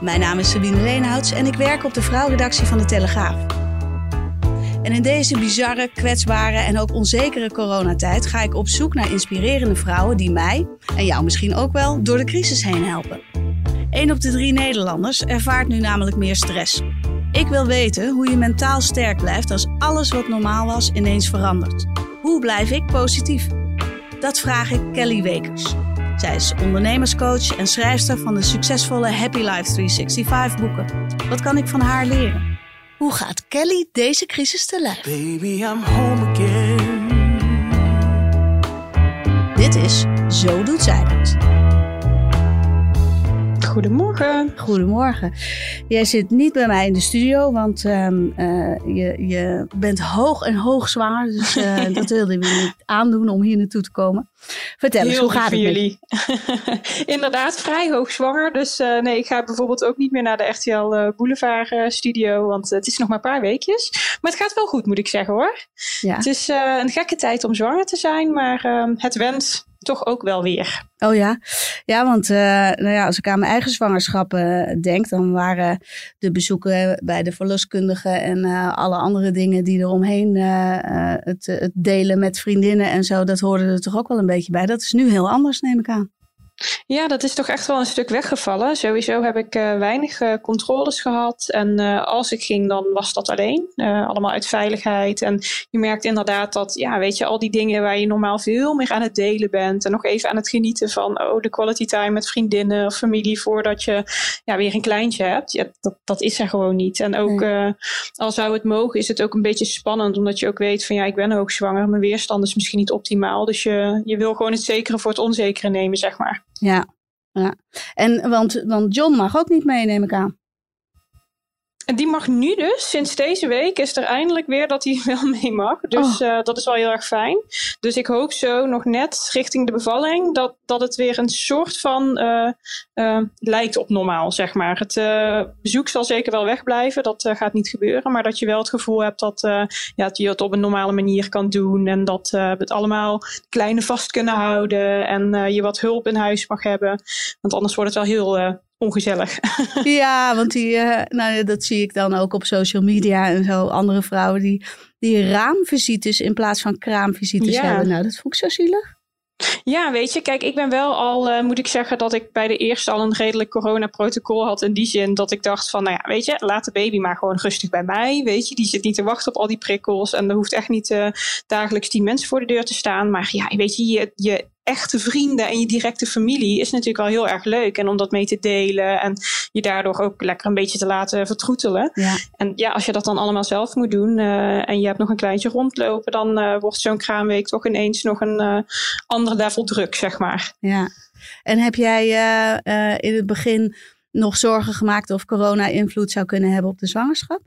Mijn naam is Sabine Leenhouts en ik werk op de vrouwredactie van de Telegraaf. En in deze bizarre, kwetsbare en ook onzekere coronatijd ga ik op zoek naar inspirerende vrouwen die mij, en jou misschien ook wel, door de crisis heen helpen. Een op de drie Nederlanders ervaart nu namelijk meer stress. Ik wil weten hoe je mentaal sterk blijft als alles wat normaal was ineens verandert. Hoe blijf ik positief? Dat vraag ik Kelly Wekers. Zij is ondernemerscoach en schrijfster van de succesvolle Happy Life 365 boeken. Wat kan ik van haar leren? Hoe gaat Kelly deze crisis te lijf? Baby, I'm home again. Dit is Zo doet zij dat. Goedemorgen. Goedemorgen. Jij zit niet bij mij in de studio, want ehm, eh, je, je bent hoog en hoog zwanger. Dus eh, dat wilde je niet aandoen om hier naartoe te komen. Vertel eens, Heel hoe lief gaat het met jullie? Inderdaad, vrij hoog zwanger. Dus eh, nee, ik ga bijvoorbeeld ook niet meer naar de RTL eh, Boulevard eh, studio. Want het is nog maar een paar weekjes. Maar het gaat wel goed, moet ik zeggen hoor. Ja. Het is eh, een gekke tijd om zwanger te zijn. Maar ehm, het went toch ook wel weer. Oh ja, ja want eh, nou ja, als ik aan mijn eigen zwangerschap eh, denk, dan waren de bezoeken bij de verloskundige en eh, alle andere dingen die eromheen, het, het delen met vriendinnen en zo, dat hoorde er toch ook wel een beetje bij. Dat is nu heel anders, neem ik aan. Ja, dat is toch echt wel een stuk weggevallen. Sowieso heb ik eh, weinig eh, controles gehad. En eh, als ik ging, dan was dat alleen. Allemaal uit veiligheid. En je merkt inderdaad dat, ja, weet je, al die dingen waar je normaal veel meer aan het delen bent. En nog even aan het genieten van, oh, de quality time met vriendinnen of familie voordat je ja, weer een kleintje hebt. Ja, dat, dat is er gewoon niet. En ook, eh, al zou het mogen, is het ook een beetje spannend. Omdat je ook weet van, ja, ik ben hoogzwanger. Mijn weerstand is misschien niet optimaal. Dus je, je wil gewoon het zekere voor het onzekere nemen, zeg maar. Ja, ja. En want, want John mag ook niet mee, neem ik aan. En die mag nu dus, sinds deze week is er eindelijk weer dat hij wel mee mag. Dus eh, dat is wel heel erg fijn. Dus ik hoop zo nog net richting de bevalling dat, dat het weer een soort van eh, lijkt op normaal, zeg maar. Het bezoek zal zeker wel wegblijven, dat gaat niet gebeuren. Maar dat je wel het gevoel hebt dat, ja, dat je het op een normale manier kan doen. En dat we het allemaal kleine vast kunnen houden. En je wat hulp in huis mag hebben. Want anders wordt het wel heel ongezellig. Ja, want die, eh, nou, dat zie ik dan ook op social media en zo. Andere vrouwen die, die raamvisites in plaats van kraamvisites Ja. hebben. Nou, dat vond ik zo zielig. Ja, weet je, kijk, ik ben wel al, eh, moet ik zeggen, dat ik bij de eerste al een redelijk coronaprotocol had. In die zin dat ik dacht van, nou ja, weet je, laat de baby maar gewoon rustig bij mij. Weet je, die zit niet te wachten op al die prikkels. En er hoeft echt niet eh, dagelijks die mensen voor de deur te staan. Maar ja, weet je, je, je echte vrienden en je directe familie is natuurlijk wel heel erg leuk. En om dat mee te delen en je daardoor ook lekker een beetje te laten vertroetelen. Ja. En ja, als je dat dan allemaal zelf moet doen eh, en je hebt nog een kleintje rondlopen, dan eh, wordt zo'n kraamweek toch ineens nog een eh ander level druk, zeg maar. Ja. En heb jij in het begin nog zorgen gemaakt of corona invloed zou kunnen hebben op de zwangerschap?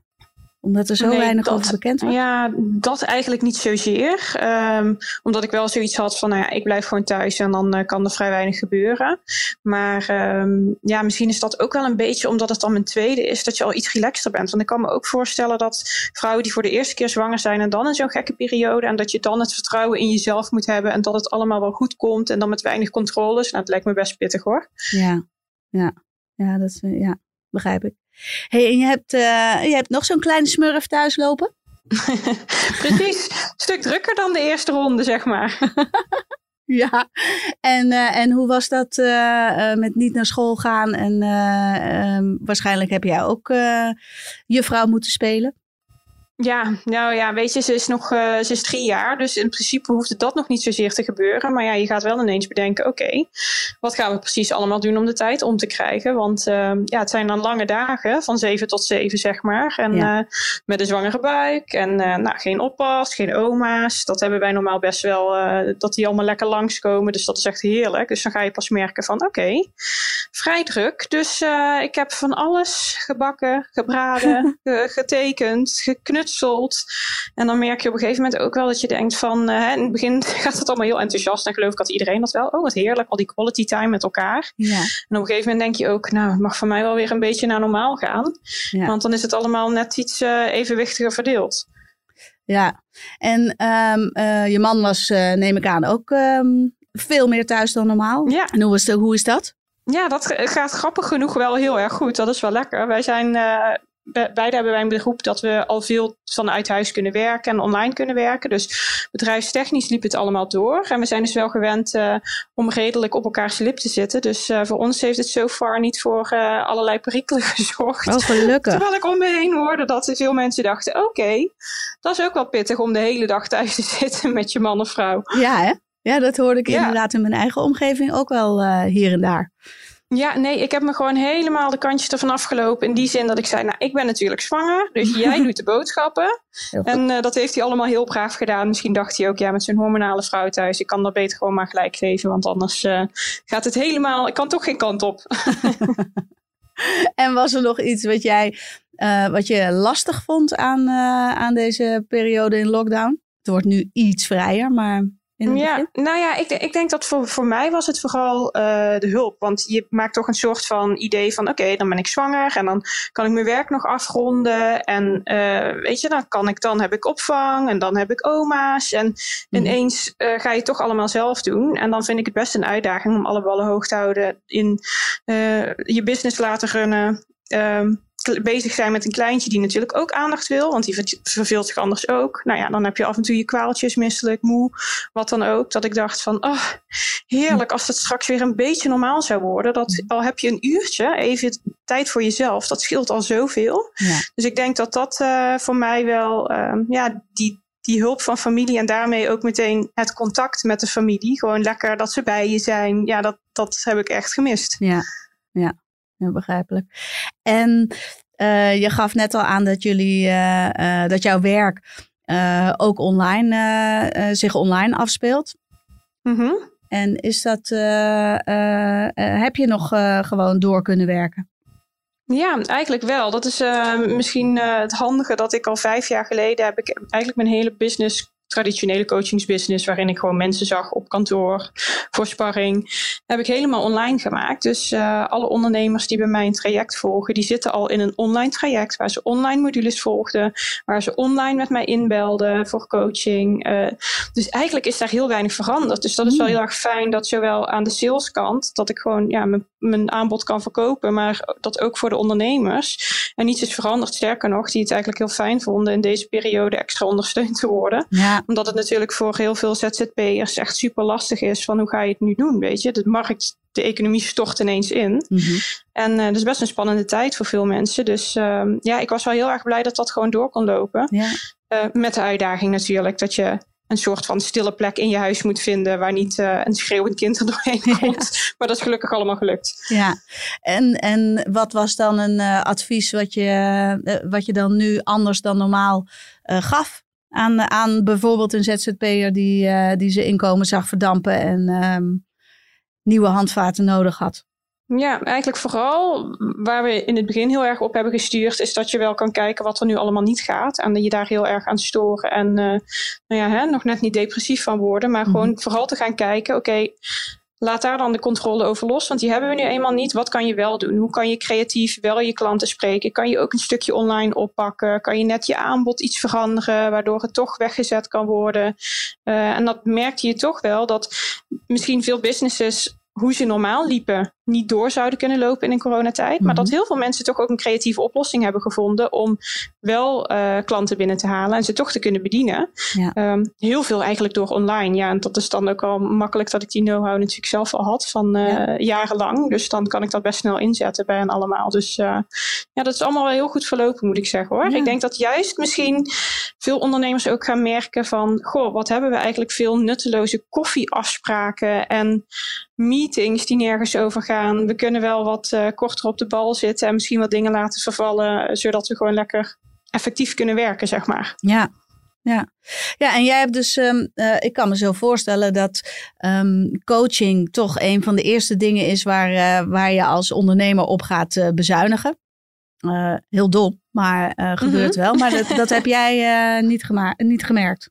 Omdat er zo Nee, weinig dat- over bekend was? Ja, dat eigenlijk niet zozeer. Ehm, omdat ik wel zoiets had van, nou ja, ik blijf gewoon thuis en dan eh, kan er vrij weinig gebeuren. Maar ehm, ja, misschien is dat ook wel een beetje omdat het dan mijn tweede is, dat je al iets relaxter bent. Want ik kan me ook voorstellen dat vrouwen die voor de eerste keer zwanger zijn en dan in zo'n gekke periode, en dat je dan het vertrouwen in jezelf moet hebben en dat het allemaal wel goed komt en dan met weinig controles. Nou, het lijkt me best pittig hoor. Ja, ja, ja, dat is, eh, ja begrijp ik. Hey, en je hebt, eh, je hebt nog zo'n kleine smurf thuis lopen? Precies, een stuk drukker dan de eerste ronde, zeg maar. Ja, en, eh, en hoe was dat eh, met niet naar school gaan? En eh, ehm, waarschijnlijk heb jij ook eh juffrouw moeten spelen. Ja, nou ja, weet je, ze is nog uh, ze is drie jaar. Dus in principe hoeft dat nog niet zozeer te gebeuren. Maar ja, je gaat wel ineens bedenken: oké, wat gaan we precies allemaal doen om de tijd om te krijgen? Want uh, ja, het zijn dan lange dagen, van zeven tot zeven, zeg maar. En ja. uh, met een zwangere buik. En nou, geen oppas, geen oma's. Dat hebben wij normaal best wel, dat die allemaal lekker langskomen. Dus dat is echt heerlijk. Dus dan ga je pas merken: van oké, vrij druk. Dus ik heb van alles gebakken, gebraden, getekend, geknutseld en dan merk je op een gegeven moment ook wel dat je denkt van, uh, in het begin gaat het allemaal heel enthousiast en geloof ik dat iedereen dat wel. Oh, wat heerlijk, al die quality time met elkaar. Ja. En op een gegeven moment denk je ook, nou, het mag voor mij wel weer een beetje naar normaal gaan. Ja. Want dan is het allemaal net iets uh, evenwichtiger verdeeld. Ja, en um, uh, je man was, neem ik aan, ook um, veel meer thuis dan normaal. Ja. En hoe is, de, hoe is dat? Ja, dat gaat grappig genoeg wel heel erg goed. Dat is wel lekker. Wij zijn beide hebben wij een groep dat we al veel vanuit huis kunnen werken en online kunnen werken. Dus bedrijfstechnisch liep het allemaal door. En we zijn dus wel gewend uh, om redelijk op elkaars lip te zitten. Dus uh, voor ons heeft het zo far niet voor uh, allerlei perikelen gezorgd. Oh, gelukkig. Terwijl ik om me heen hoorde dat veel mensen dachten: oké, okay, dat is ook wel pittig om de hele dag thuis te zitten met je man of vrouw. Ja, hè? Ja, dat hoorde ik ja. inderdaad in mijn eigen omgeving ook wel hier en daar. Ja, nee, ik heb me gewoon helemaal de kantjes ervan afgelopen. In die zin dat ik zei, nou, ik ben natuurlijk zwanger. Dus jij doet de boodschappen. En uh, dat heeft hij allemaal heel braaf gedaan. Misschien dacht hij ook, ja, met zijn hormonale vrouw thuis. Ik kan dat beter gewoon maar gelijk geven. Want anders uh, gaat het helemaal, ik kan toch geen kant op. en was er nog iets wat jij, uh, wat je lastig vond aan, aan deze periode in lockdown? Het wordt nu iets vrijer, maar ja, nou ja, ik, ik denk dat voor, voor mij was het vooral uh, de hulp. Want je maakt toch een soort van idee van: oké, okay, dan ben ik zwanger en dan kan ik mijn werk nog afronden. En uh, weet je, dan kan ik, dan heb ik opvang en dan heb ik oma's. En mm. ineens uh, ga je toch allemaal zelf doen. En dan vind ik het best een uitdaging om alle ballen hoog te houden in je business laten runnen. Um, bezig zijn met een kleintje die natuurlijk ook aandacht wil, want die verveelt zich anders ook. Nou ja, dan heb je af en toe je kwaaltjes, misselijk, moe, wat dan ook. Dat ik dacht van, oh, heerlijk als het straks weer een beetje normaal zou worden. Dat al heb je een uurtje, even tijd voor jezelf, dat scheelt al zoveel. Ja. Dus ik denk dat dat uh, voor mij wel, uh, ja, die, die hulp van familie en daarmee ook meteen het contact met de familie. Gewoon lekker dat ze bij je zijn. Ja, dat, dat heb ik echt gemist. Ja, ja heel begrijpelijk. En uh, je gaf net al aan dat jullie, uh, uh, dat jouw werk ook online, zich online afspeelt. Mm -hmm. En is dat, heb je nog gewoon door kunnen werken? Ja, eigenlijk wel. Dat is misschien het handige dat ik al vijf jaar geleden heb ik eigenlijk mijn hele business traditionele coachingsbusiness, waarin ik gewoon mensen zag op kantoor voor sparring, heb ik helemaal online gemaakt. Dus uh, alle ondernemers die bij mij een traject volgen, die zitten al in een online traject waar ze online modules volgden, waar ze online met mij inbelden voor coaching. Uh, dus eigenlijk is daar heel weinig veranderd. Dus dat is wel hmm. heel erg fijn dat zowel aan de saleskant, dat ik gewoon ja, mijn, mijn aanbod kan verkopen, maar dat ook voor de ondernemers. En niets is veranderd. Sterker nog, die het eigenlijk heel fijn vonden in deze periode extra ondersteund te worden. Ja omdat het natuurlijk voor heel veel ZZP'ers echt super lastig is van hoe ga je het nu doen, weet je. De markt, de economie stort ineens in. Mm -hmm. En uh, dat is best een spannende tijd voor veel mensen. Dus uh, ja, ik was wel heel erg blij dat dat gewoon door kon lopen. Ja. Uh, met de uitdaging natuurlijk dat je een soort van stille plek in je huis moet vinden waar niet uh, een schreeuwend kind er doorheen komt. Ja. Maar dat is gelukkig allemaal gelukt. Ja, en, en wat was dan een uh, advies wat je, uh, wat je dan nu anders dan normaal gaf aan, aan bijvoorbeeld een ZZP'er die, uh, die zijn inkomen zag verdampen en um, nieuwe handvaten nodig had? Ja, eigenlijk vooral waar we in het begin heel erg op hebben gestuurd, is dat je wel kan kijken wat er nu allemaal niet gaat. En dat je daar heel erg aan storen en uh, nou ja, hè, nog net niet depressief van worden. Maar mm -hmm. gewoon vooral te gaan kijken, oké, okay, Laat daar dan de controle over los, want die hebben we nu eenmaal niet. Wat kan je wel doen? Hoe kan je creatief wel je klanten spreken? Kan je ook een stukje online oppakken? Kan je net je aanbod iets veranderen, waardoor het toch weggezet kan worden? Uh, en dat merkte je toch wel dat misschien veel businesses hoe ze normaal liepen, niet door zouden kunnen lopen in een coronatijd. Maar dat Mhm. heel veel mensen toch ook een creatieve oplossing hebben gevonden om wel eh, klanten binnen te halen en ze toch te kunnen bedienen. Ja. Ehm, heel veel eigenlijk door online. Ja, en dat is dan ook al makkelijk dat ik die know-how natuurlijk zelf al had van eh, Ja. jarenlang. Dus dan kan ik dat best snel inzetten bij hen allemaal. Dus eh, ja, dat is allemaal wel heel goed verlopen, moet ik zeggen hoor. Ja. Ik denk dat juist misschien veel ondernemers ook gaan merken van, goh, wat hebben we eigenlijk veel nutteloze koffieafspraken en meetings die nergens over gaan. We kunnen wel wat eh, korter op de bal zitten en misschien wat dingen laten vervallen, zodat we gewoon lekker effectief kunnen werken, zeg maar. Ja. Ja. ja, en jij hebt dus, ehm, eh, ik kan me zo voorstellen dat ehm, coaching toch een van de eerste dingen is waar, eh, waar je als ondernemer op gaat eh, bezuinigen. Eh, heel dom, maar eh, gebeurt wel. Maar dat, dat heb jij eh, niet, niet gemerkt.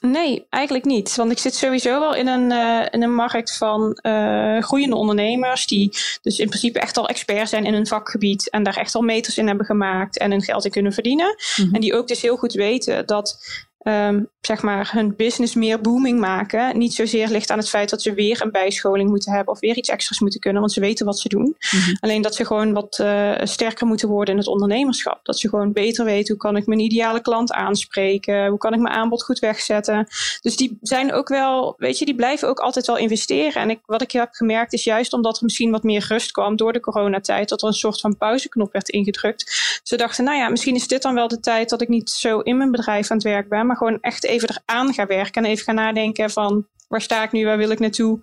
Nee, eigenlijk niet. Want ik zit sowieso wel in een, eh, in een markt van eh, groeiende ondernemers. Die dus in principe echt al expert zijn in hun vakgebied. En daar echt al meters in hebben gemaakt en hun geld in kunnen verdienen. Mhm. En die ook dus heel goed weten dat ehm, zeg maar hun business meer booming maken. Niet zozeer ligt aan het feit dat ze weer een bijscholing moeten hebben. Of weer iets extra's moeten kunnen. Want ze weten wat ze doen. Mhm. Alleen dat ze gewoon wat eh, sterker moeten worden in het ondernemerschap. Dat ze gewoon beter weten hoe kan ik mijn ideale klant aanspreken. Hoe kan ik mijn aanbod goed wegzetten. Dus die zijn ook wel, weet je, die blijven ook altijd wel investeren. En ik, wat ik heb gemerkt is juist omdat er misschien wat meer rust kwam door de coronatijd. Dat er een soort van pauzeknop werd ingedrukt. Ze dachten, nou ja, misschien is dit dan wel de tijd dat ik niet zo in mijn bedrijf aan het werk ben. Maar gewoon echt even eraan ga werken. En even gaan nadenken van waar sta ik nu, waar wil ik naartoe.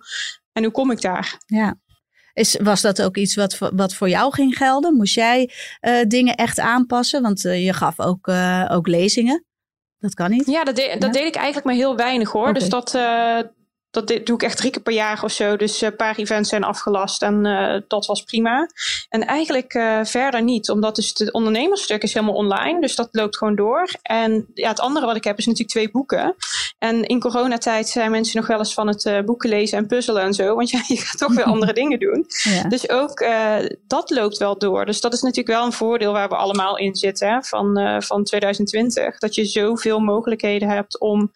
En hoe kom ik daar? Ja. Is, was dat ook iets wat, voor- wat voor jou ging gelden? Moest jij eh, dingen echt aanpassen? Want eh, je gaf ook, eh, ook lezingen. Dat kan niet. Ja, dat, de- dat Ja? deed ik eigenlijk maar heel weinig hoor. Dus dat, eh, dat doe ik echt drie keer per jaar of zo. Dus eh, een paar events zijn afgelast en eh, dat was prima. En eigenlijk eh, verder niet, omdat dus het ondernemersstuk is helemaal online. Dus dat loopt gewoon door. En ja, het andere wat ik heb is natuurlijk twee boeken. En in coronatijd zijn mensen nog wel eens van het eh, boeken lezen en puzzelen en zo. Want ja, je gaat toch weer andere dingen doen. Ja. Dus ook eh, dat loopt wel door. Dus dat is natuurlijk wel een voordeel waar we allemaal in zitten hè, van, eh, van 2020. Dat je zoveel mogelijkheden hebt om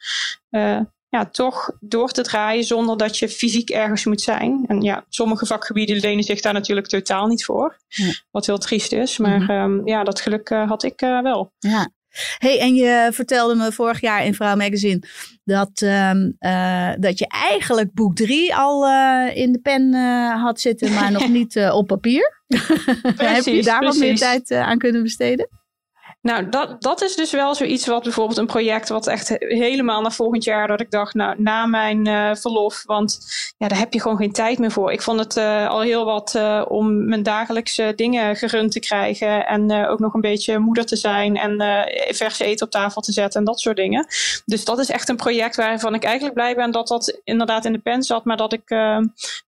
eh, ja, toch door te draaien zonder dat je fysiek ergens moet zijn. En ja, sommige vakgebieden lenen zich daar natuurlijk totaal niet voor. Ja. Wat heel triest is. Maar Mhm. ehm, ja, dat geluk eh, had ik eh, wel. Ja. Hey, en je vertelde me vorig jaar in Vrouw Magazine dat, ehm, eh, dat je eigenlijk boek drie al in de pen had zitten, maar nog niet op papier. Heb je daar wat meer precies. tijd aan kunnen besteden? Nou, dat, dat is dus wel zoiets wat bijvoorbeeld een project wat echt he- helemaal naar volgend jaar, dat ik dacht, nou, na mijn eh, verlof, want ja, daar heb je gewoon geen tijd meer voor. Ik vond het eh, al heel wat eh, om mijn dagelijkse dingen gerund te krijgen en ook nog een beetje moeder te zijn en vers eten op tafel te zetten en dat soort dingen. Dus dat is echt een project waarvan ik eigenlijk blij ben dat dat inderdaad in de pen zat, maar dat ik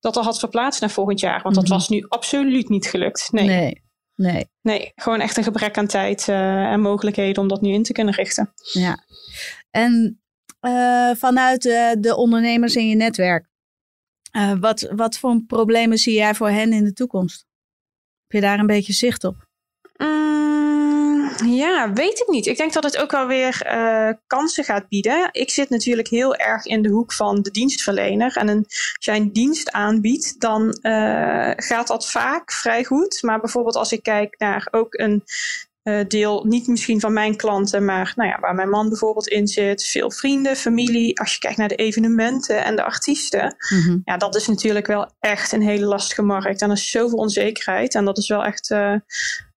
dat al had verplaatst naar volgend jaar, want dat Mhm. was nu absoluut niet gelukt. Nee. Nee. Nee. Nee, gewoon echt een gebrek aan tijd eh, en mogelijkheden om dat nu in te kunnen richten. Ja. En eh, vanuit de, de ondernemers in je netwerk, eh, wat, wat voor problemen zie jij voor hen in de toekomst? Heb je daar een beetje zicht op? Ja, weet ik niet. Ik denk dat het ook wel weer eh, kansen gaat bieden. Ik zit natuurlijk heel erg in de hoek van de dienstverlener. En een, als jij een dienst aanbiedt, dan eh, gaat dat vaak vrij goed. Maar bijvoorbeeld als ik kijk naar ook een eh, deel, niet misschien van mijn klanten, maar nou ja, waar mijn man bijvoorbeeld in zit, veel vrienden, familie. Als je kijkt naar de evenementen en de artiesten, ja, dat is natuurlijk wel echt een hele lastige markt. En er is zoveel onzekerheid. En dat is wel echt,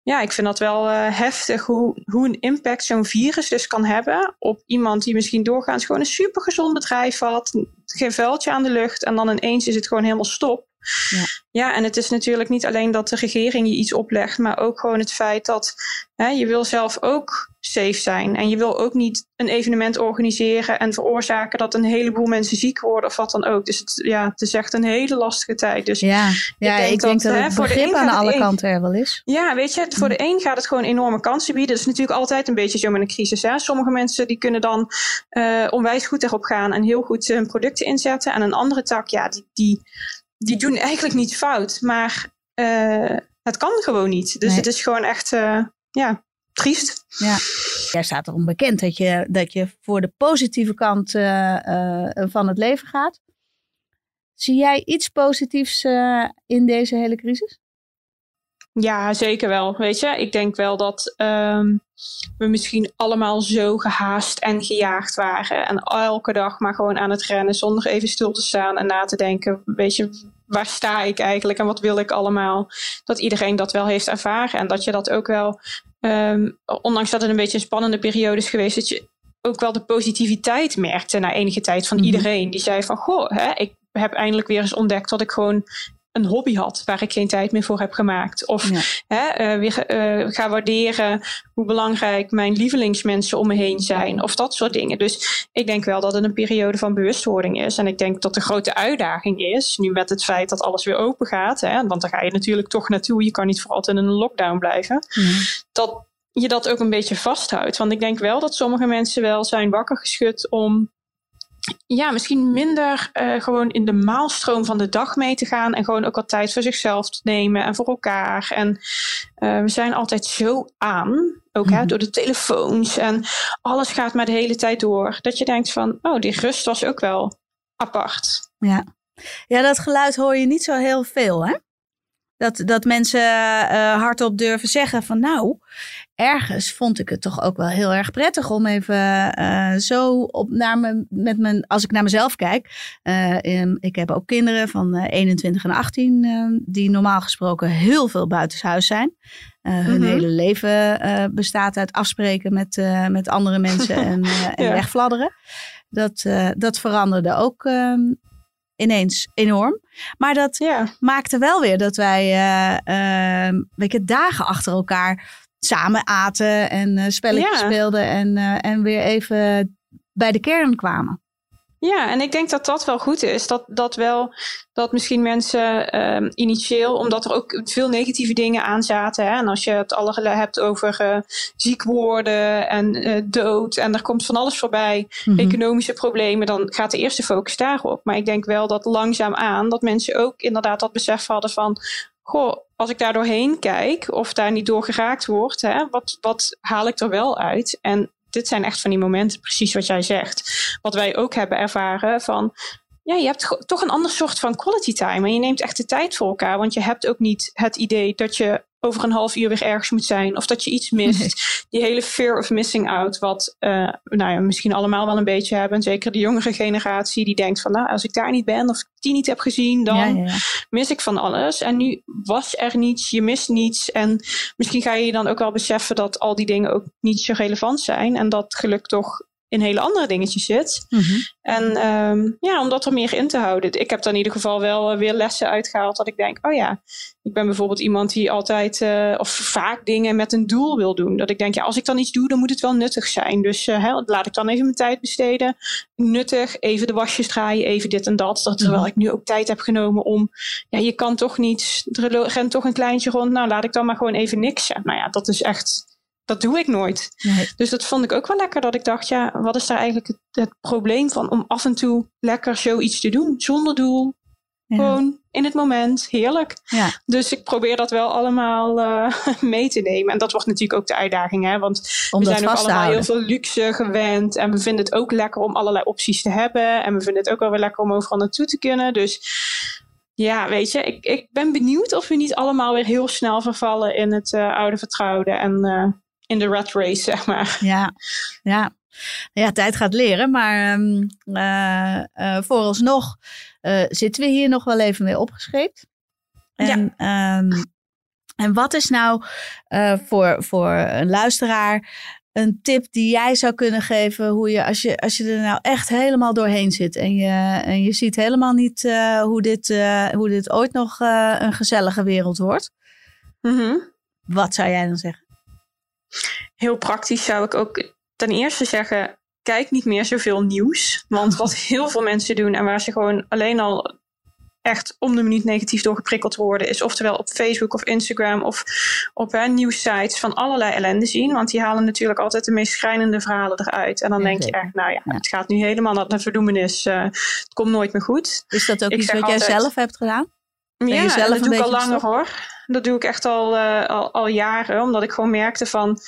ja, ik vind dat wel eh, heftig hoe, hoe een impact zo'n virus dus kan hebben op iemand die misschien doorgaans gewoon een supergezond bedrijf had, geen vuiltje aan de lucht en dan ineens is het gewoon helemaal stop. Ja. ja, en het is natuurlijk niet alleen dat de regering je iets oplegt, maar ook gewoon het feit dat hè, je wil zelf ook safe zijn. En je wil ook niet een evenement organiseren en veroorzaken dat een heleboel mensen ziek worden of wat dan ook. Dus het, ja, het is echt een hele lastige tijd. Dus Ja, ja ik denk, denk dat, dat, hè, het voor de begrip aan alle kanten er wel is. ja, weet je, voor de een gaat het gewoon enorme kansen bieden. Dat is natuurlijk altijd een beetje zo met een crisis. Hè? Sommige mensen die kunnen dan eh, onwijs goed erop gaan en heel goed hun producten inzetten. En een andere tak, ja, die, die, die doen eigenlijk niet fout. Maar eh, het kan gewoon niet. Dus Nee. het is gewoon echt, eh, ja, triest. Ja. Jij staat erom bekend dat je, dat je voor de positieve kant eh, eh, van het leven gaat. Zie jij iets positiefs in deze hele crisis? Ja, zeker wel. Weet je, ik denk wel dat ehm, we misschien allemaal zo gehaast en gejaagd waren. En elke dag maar gewoon aan het rennen zonder even stil te staan en na te denken. Weet je, waar sta ik eigenlijk en wat wil ik allemaal? Dat iedereen dat wel heeft ervaren. En dat je dat ook wel, ehm, ondanks dat het een beetje een spannende periode is geweest, dat je ook wel de positiviteit merkte na enige tijd van mhm. iedereen. Die zei van, goh, hè, ik heb eindelijk weer eens ontdekt dat ik gewoon een hobby had waar ik geen tijd meer voor heb gemaakt. Of hè, uh, weer uh, ga waarderen hoe belangrijk mijn lievelingsmensen om me heen zijn. Of dat soort dingen. Dus ik denk wel dat het een periode van bewustwording is. En ik denk dat de grote uitdaging is, nu met het feit dat alles weer open gaat. Hè, want dan ga je natuurlijk toch naartoe. Je kan niet voor altijd in een lockdown blijven. Dat je dat ook een beetje vasthoudt. Want ik denk wel dat sommige mensen wel zijn wakker geschud om ja, misschien minder uh, gewoon in de maalstroom van de dag mee te gaan. En gewoon ook wat tijd voor zichzelf te nemen en voor elkaar. En uh, we zijn altijd zo aan, ook hè, mhm. door de telefoons. En alles gaat maar de hele tijd door. Dat je denkt van, oh, die rust was ook wel apart. Ja, ja dat geluid hoor je niet zo heel veel, hè? Dat, dat mensen uh, hardop durven zeggen van nou, ergens vond ik het toch ook wel heel erg prettig om even uh, zo op naar me, met mijn, als ik naar mezelf kijk. Uh, ik heb ook kinderen van 21 en 18 die normaal gesproken heel veel buitenshuis zijn. Hun mhm. hele leven bestaat uit afspreken met, met andere mensen en, en ja. wegfladderen. Dat, dat veranderde ook ehm, ineens enorm. Maar dat maakte wel weer dat wij uh, weet je, dagen achter elkaar samen aten en uh, spelletjes speelden en, en weer even bij de kern kwamen. Ja, en ik denk dat dat wel goed is. Dat, dat wel, dat misschien mensen um, initieel, omdat er ook veel negatieve dingen aan zaten. Hè, en als je het allerlei hebt over uh, ziek worden en uh, dood en er komt van alles voorbij, mhm. economische problemen, dan gaat de eerste focus daarop. Maar ik denk wel dat langzaam aan dat mensen ook inderdaad dat besef hadden van, goh, als ik daar doorheen kijk of daar niet door geraakt wordt, hè, wat, wat haal ik er wel uit? En dit zijn echt van die momenten, precies wat jij zegt. Wat wij ook hebben ervaren van. Ja, je hebt toch een ander soort van quality time. En je neemt echt de tijd voor elkaar. Want je hebt ook niet het idee dat je over een half uur weer ergens moet zijn. Of dat je iets mist. Die hele fear of missing out. Wat uh, nou ja, misschien allemaal wel een beetje hebben. Zeker de jongere generatie die denkt van nou, als ik daar niet ben of ik die niet heb gezien, dan mis ik van alles. En nu was er niets, je mist niets. En misschien ga je dan ook wel beseffen dat al die dingen ook niet zo relevant zijn. En dat geluk toch in hele andere dingetjes zit. Mhm. En um, ja, om dat er meer in te houden. Ik heb dan in ieder geval wel uh, weer lessen uitgehaald dat ik denk, oh ja, ik ben bijvoorbeeld iemand die altijd uh, of vaak dingen met een doel wil doen. Dat ik denk, ja, als ik dan iets doe, dan moet het wel nuttig zijn. Dus uh, hè, laat ik dan even mijn tijd besteden. Nuttig, even de wasjes draaien, even dit en dat. dat terwijl mhm. ik nu ook tijd heb genomen om, ja, je kan toch niet, er rent toch een kleintje rond. Nou, laat ik dan maar gewoon even niksen. Nou ja, dat is echt dat doe ik nooit. Dus dat vond ik ook wel lekker. Dat ik dacht, ja, wat is daar eigenlijk het, het probleem van om af en toe lekker zoiets te doen? Zonder doel. Gewoon in het moment. Heerlijk. Ja. Dus ik probeer dat wel allemaal uh, mee te nemen. En dat wordt natuurlijk ook de uitdaging. Hè? Want we zijn ook allemaal heel veel luxe gewend. En we vinden het ook lekker om allerlei opties te hebben. En we vinden het ook wel weer lekker om overal naartoe te kunnen. Dus ja, weet je, ik, ik ben benieuwd of we niet allemaal weer heel snel vervallen in het uh, oude vertrouwde. En uh, in de rat race, zeg maar. Ja, ja. Ja, tijd gaat leren, maar um, uh, uh, vooralsnog uh, zitten we hier nog wel even mee opgescheept. En, ja. um, en wat is nou voor, voor een luisteraar een tip die jij zou kunnen geven hoe je als je, als je er nou echt helemaal doorheen zit en je, en je ziet helemaal niet hoe, dit, hoe dit ooit nog een gezellige wereld wordt? Mm -hmm. Wat zou jij dan zeggen? Heel praktisch zou ik ook ten eerste zeggen: kijk niet meer zoveel nieuws. Want wat heel veel mensen doen en waar ze gewoon alleen al echt om de minuut negatief door geprikkeld worden, is oftewel op Facebook of Instagram of op hè, nieuwsites van allerlei ellende zien. Want die halen natuurlijk altijd de meest schrijnende verhalen eruit. En dan denk je echt, nou ja, het gaat nu helemaal naar de verdoemenis. Uh, het komt nooit meer goed. Is dat ook iets wat jij zelf hebt gedaan? ja, dat doe ik al langer hoor. Dat doe ik echt al, uh, al, al jaren. Omdat ik gewoon merkte van...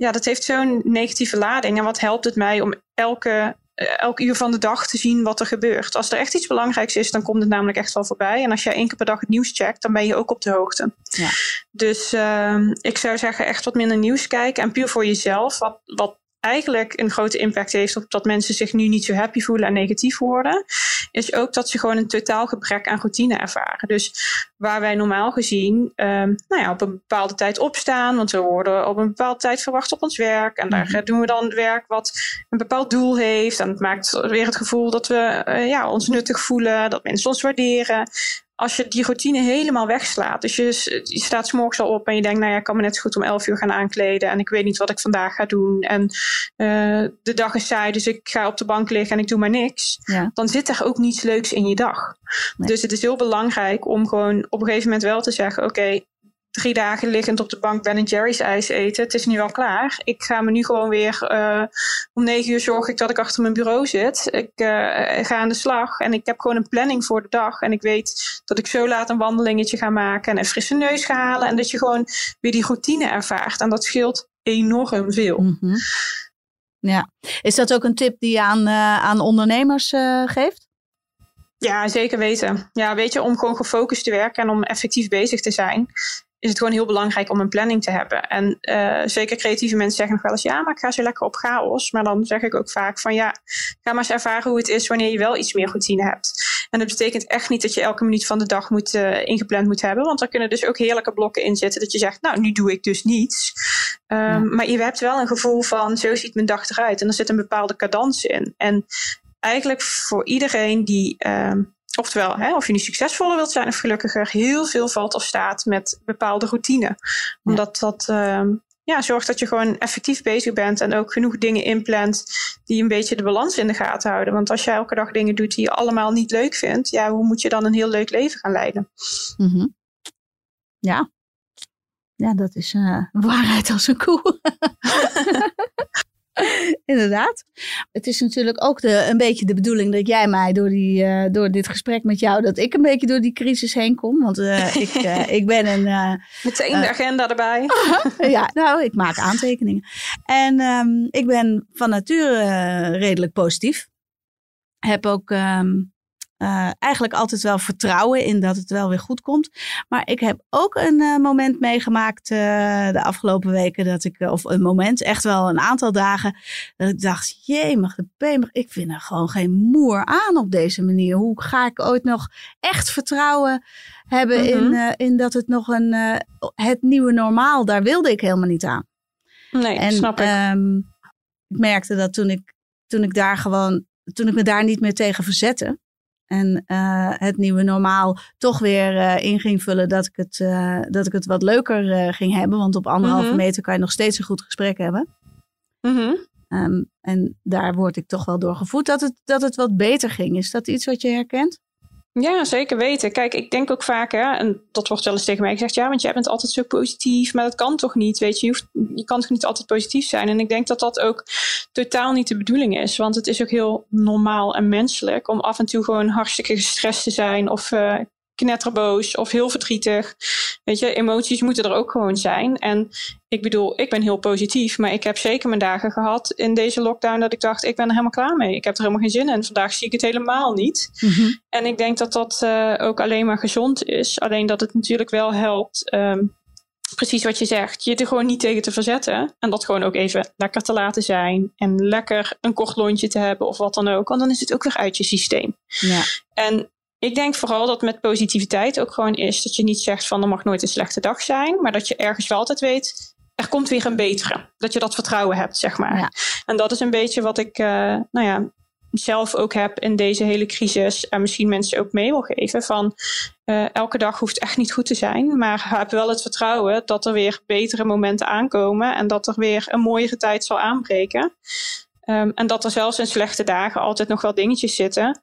Ja, dat heeft zo'n negatieve lading. En wat helpt het mij om elke elk uur van de dag te zien wat er gebeurt. Als er echt iets belangrijks is, dan komt het namelijk echt wel voorbij. En als jij één keer per dag het nieuws checkt, dan ben je ook op de hoogte. Ja. Dus uh, ik zou zeggen, echt wat minder nieuws kijken. En puur voor jezelf, wat, wat eigenlijk een grote impact heeft op dat mensen zich nu niet zo happy voelen en negatief worden, is ook dat ze gewoon een totaal gebrek aan routine ervaren. Dus waar wij normaal gezien um, nou ja, op een bepaalde tijd opstaan, want we worden op een bepaalde tijd verwacht op ons werk. En daar mhm. doen we dan werk wat een bepaald doel heeft. En het maakt weer het gevoel dat we uh, ja, ons nuttig voelen, dat mensen ons waarderen als je die routine helemaal wegslaat. Dus je, je staat s'morgens al op en je denkt, nou ja, ik kan me net zo goed om 11 uur gaan aankleden. En ik weet niet wat ik vandaag ga doen. En uh, de dag is saai, dus ik ga op de bank liggen en ik doe maar niks. Ja. Dan zit er ook niets leuks in je dag. Dus het is heel belangrijk om gewoon op een gegeven moment wel te zeggen, oké, drie dagen liggend op de bank Ben Jerry's ijs eten. Het is nu al klaar. Ik ga me nu gewoon weer uh, om negen uur zorg ik dat ik achter mijn bureau zit. Ik uh, ga aan de slag en ik heb gewoon een planning voor de dag. En ik weet dat ik zo laat een wandelingetje ga maken en een frisse neus ga halen. En dat je gewoon weer die routine ervaart. En dat scheelt enorm veel. Mm -hmm. Ja, is dat ook een tip die je aan, uh, aan ondernemers geeft? Ja, zeker weten. Ja, weet je, om gewoon gefocust te werken en om effectief bezig te zijn, is het gewoon heel belangrijk om een planning te hebben. En uh, zeker creatieve mensen zeggen nog wel eens, ja, maar ik ga zo lekker op chaos. Maar dan zeg ik ook vaak van, ja, ga maar eens ervaren hoe het is wanneer je wel iets meer routine hebt. En dat betekent echt niet dat je elke minuut van de dag moet, uh, ingepland moet hebben. Want er kunnen dus ook heerlijke blokken in zitten dat je zegt, nou, nu doe ik dus niets. Um, ja. Maar je hebt wel een gevoel van, zo ziet mijn dag eruit. En er zit een bepaalde cadans in. En eigenlijk voor iedereen die... Um, Oftewel, hè, of je nu succesvoller wilt zijn of gelukkiger, heel veel valt of staat met bepaalde routine. Omdat dat uh, ja, zorgt dat je gewoon effectief bezig bent en ook genoeg dingen inplant die een beetje de balans in de gaten houden. Want als jij elke dag dingen doet die je allemaal niet leuk vindt, ja, hoe moet je dan een heel leuk leven gaan leiden? Mm -hmm. Ja. Ja, dat is uh, waarheid als een koe. Inderdaad. Het is natuurlijk ook de, een beetje de bedoeling dat jij mij door, die, uh, door dit gesprek met jou, dat ik een beetje door die crisis heen kom. Want uh, ik, uh, ik ben een. Meteen de agenda erbij. ja, nou, ik maak aantekeningen. En um, ik ben van nature redelijk positief. Heb ook um, uh, eigenlijk altijd wel vertrouwen in dat het wel weer goed komt. Maar ik heb ook een uh, moment meegemaakt uh, de afgelopen weken dat ik, of een moment, echt wel een aantal dagen, dat ik dacht, jee, mag de P, ik vind er gewoon geen moer aan op deze manier. Hoe ga ik ooit nog echt vertrouwen hebben -hmm. in, in dat het nog een, het nieuwe normaal, daar wilde ik helemaal niet aan. Nee, en, snap ik. Um, ik merkte dat toen ik, toen ik daar gewoon, toen ik me daar niet meer tegen verzette, en uh, het nieuwe normaal toch weer uh, in ging vullen dat ik het, uh, dat ik het wat leuker ging hebben. Want op anderhalve mm -hmm. meter kan je nog steeds een goed gesprek hebben. Mm -hmm. um, en daar word ik toch wel door gevoed dat het, dat het wat beter ging. Is dat iets wat je herkent? Ja, zeker weten. Kijk, ik denk ook vaak, hè, en dat wordt wel eens tegen mij gezegd, ja, want jij bent altijd zo positief, maar dat kan toch niet, weet je, je, je kan toch niet altijd positief zijn. En ik denk dat dat ook totaal niet de bedoeling is, want het is ook heel normaal en menselijk om af en toe gewoon hartstikke gestrest te zijn of uh, knetterboos of heel verdrietig. Weet je, emoties moeten er ook gewoon zijn. En ik bedoel, ik ben heel positief, maar ik heb zeker mijn dagen gehad in deze lockdown dat ik dacht, ik ben er helemaal klaar mee. Ik heb er helemaal geen zin in. Vandaag zie ik het helemaal niet. Mm -hmm. En ik denk dat dat uh, ook alleen maar gezond is. Alleen dat het natuurlijk wel helpt. Um, precies wat je zegt, je er gewoon niet tegen te verzetten. En dat gewoon ook even lekker te laten zijn. En lekker een kort lontje te hebben of wat dan ook. Want dan is het ook weer uit je systeem. Ja. En ik denk vooral dat met positiviteit ook gewoon is dat je niet zegt van er mag nooit een slechte dag zijn. Maar dat je ergens wel altijd weet, er komt weer een betere. Dat je dat vertrouwen hebt, zeg maar. Ja. En dat is een beetje wat ik, uh, nou ja, zelf ook heb in deze hele crisis. En misschien mensen ook mee wil geven van uh, elke dag hoeft echt niet goed te zijn. Maar heb wel het vertrouwen dat er weer betere momenten aankomen. En dat er weer een mooiere tijd zal aanbreken. Um, en dat er zelfs in slechte dagen altijd nog wel dingetjes zitten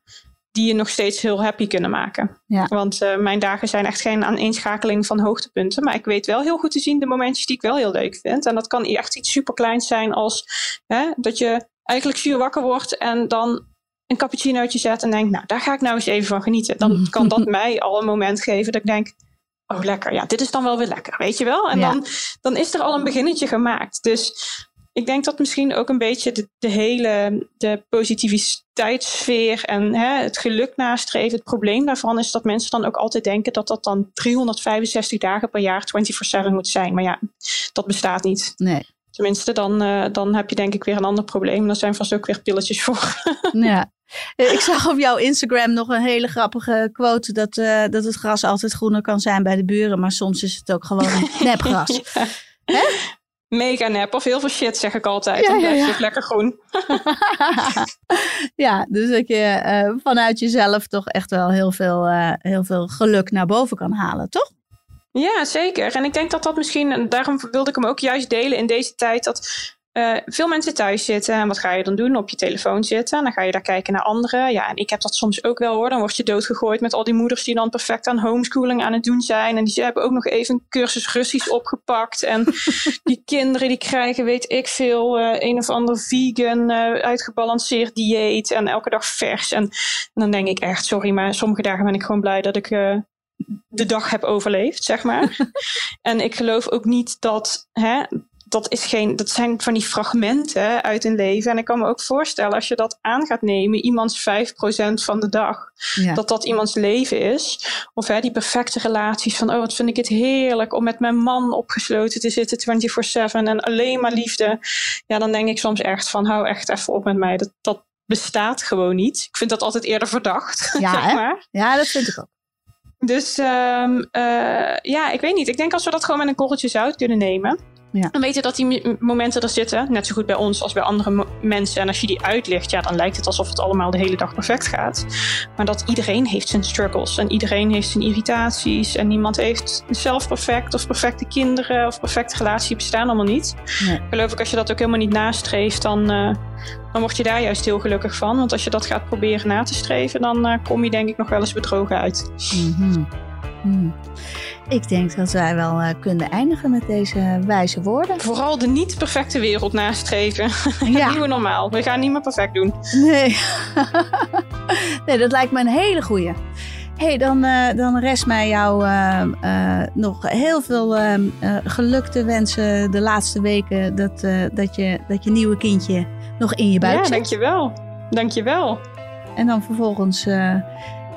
die je nog steeds heel happy kunnen maken. Ja. Want uh, mijn dagen zijn echt geen aaneenschakeling van hoogtepunten. Maar ik weet wel heel goed te zien de momentjes die ik wel heel leuk vind. En dat kan echt iets superkleins zijn als hè, dat je eigenlijk zuur wakker wordt en dan een cappuccinootje zet en denkt, nou daar ga ik nou eens even van genieten. Dan kan dat mij al een moment geven dat ik denk, oh lekker, ja dit is dan wel weer lekker, weet je wel. En Ja. dan, dan is er al een beginnetje gemaakt. Dus ik denk dat misschien ook een beetje de, de hele de positiviteitssfeer en hè, het geluk nastreven. Het probleem daarvan is dat mensen dan ook altijd denken dat dat dan 365 dagen per jaar 24/7 moet zijn. Maar ja, dat bestaat niet. Nee. Tenminste, dan, uh, dan heb je denk ik weer een ander probleem. Dan zijn vast ook weer pilletjes voor. ja. Ik zag op jouw Instagram nog een hele grappige quote dat, uh, dat het gras altijd groener kan zijn bij de buren, maar soms is het ook gewoon nepgras. ja. Hè? Mega nep of heel veel shit, zeg ik altijd. Ja, dan blijf je ja, ja. lekker groen. ja, dus dat je uh, vanuit jezelf toch echt wel heel veel, uh, heel veel geluk naar boven kan halen, toch? Ja, zeker. En ik denk dat dat misschien, en daarom wilde ik hem ook juist delen in deze tijd, dat uh, veel mensen thuis zitten. En wat ga je dan doen? Op je telefoon zitten. Dan ga je daar kijken naar anderen. Ja, en ik heb dat soms ook wel hoor. Dan word je doodgegooid met al die moeders die dan perfect aan homeschooling aan het doen zijn. En die hebben ook nog even een cursus Russisch opgepakt. En die kinderen die krijgen, weet ik veel, uh, een of ander vegan, uh, uitgebalanceerd dieet. En elke dag vers. En, en, dan denk ik echt, sorry, maar sommige dagen ben ik gewoon blij dat ik de dag heb overleefd, zeg maar. en ik geloof ook niet dat, hè, dat, is geen, dat zijn van die fragmenten uit een leven. En ik kan me ook voorstellen, als je dat aan gaat nemen, iemands 5% van de dag, ja. dat dat iemands leven is. Of hè, die perfecte relaties van, oh wat vind ik het heerlijk om met mijn man opgesloten te zitten 24-7 en alleen maar liefde. Ja, dan denk ik soms echt van, hou echt even op met mij. Dat, dat bestaat gewoon niet. Ik vind dat altijd eerder verdacht. Ja, zeg maar. ja dat vind ik ook. Dus um, uh, ja, ik weet niet. Ik denk als we dat gewoon met een korreltje zout kunnen nemen. Ja. Dan weet je dat die momenten er zitten, net zo goed bij ons als bij andere mensen. En als je die uitlicht, ja, dan lijkt het alsof het allemaal de hele dag perfect gaat. Maar dat iedereen heeft zijn struggles en iedereen heeft zijn irritaties. En niemand heeft zelf perfect of perfecte kinderen of perfecte relatie bestaan allemaal niet. Nee. Geloof ik, als je dat ook helemaal niet nastreeft, dan, uh, dan word je daar juist heel gelukkig van. Want als je dat gaat proberen na te streven, dan uh, kom je denk ik nog wel eens bedrogen uit. Mm -hmm. Mm. Ik denk dat wij wel uh, kunnen eindigen met deze wijze woorden. Vooral de niet perfecte wereld nastreven. Ja. Nieuwe normaal. We gaan niet meer perfect doen. Nee. nee, dat lijkt me een hele goeie. hey, dan, uh, dan rest mij jou uh, nog heel veel geluk te wensen de laatste weken. Dat, dat, je, dat je nieuwe kindje nog in je buik ja, zit. dankjewel. Dankjewel. En dan vervolgens, nou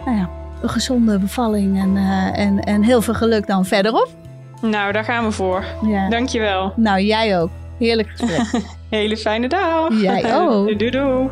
ja, een gezonde bevalling en, uh, en, en heel veel geluk dan verderop. Nou, daar gaan we voor. Ja. Dankjewel. Nou, jij ook. Heerlijk gesprek. Hele fijne dag. Jij ook. doei doei.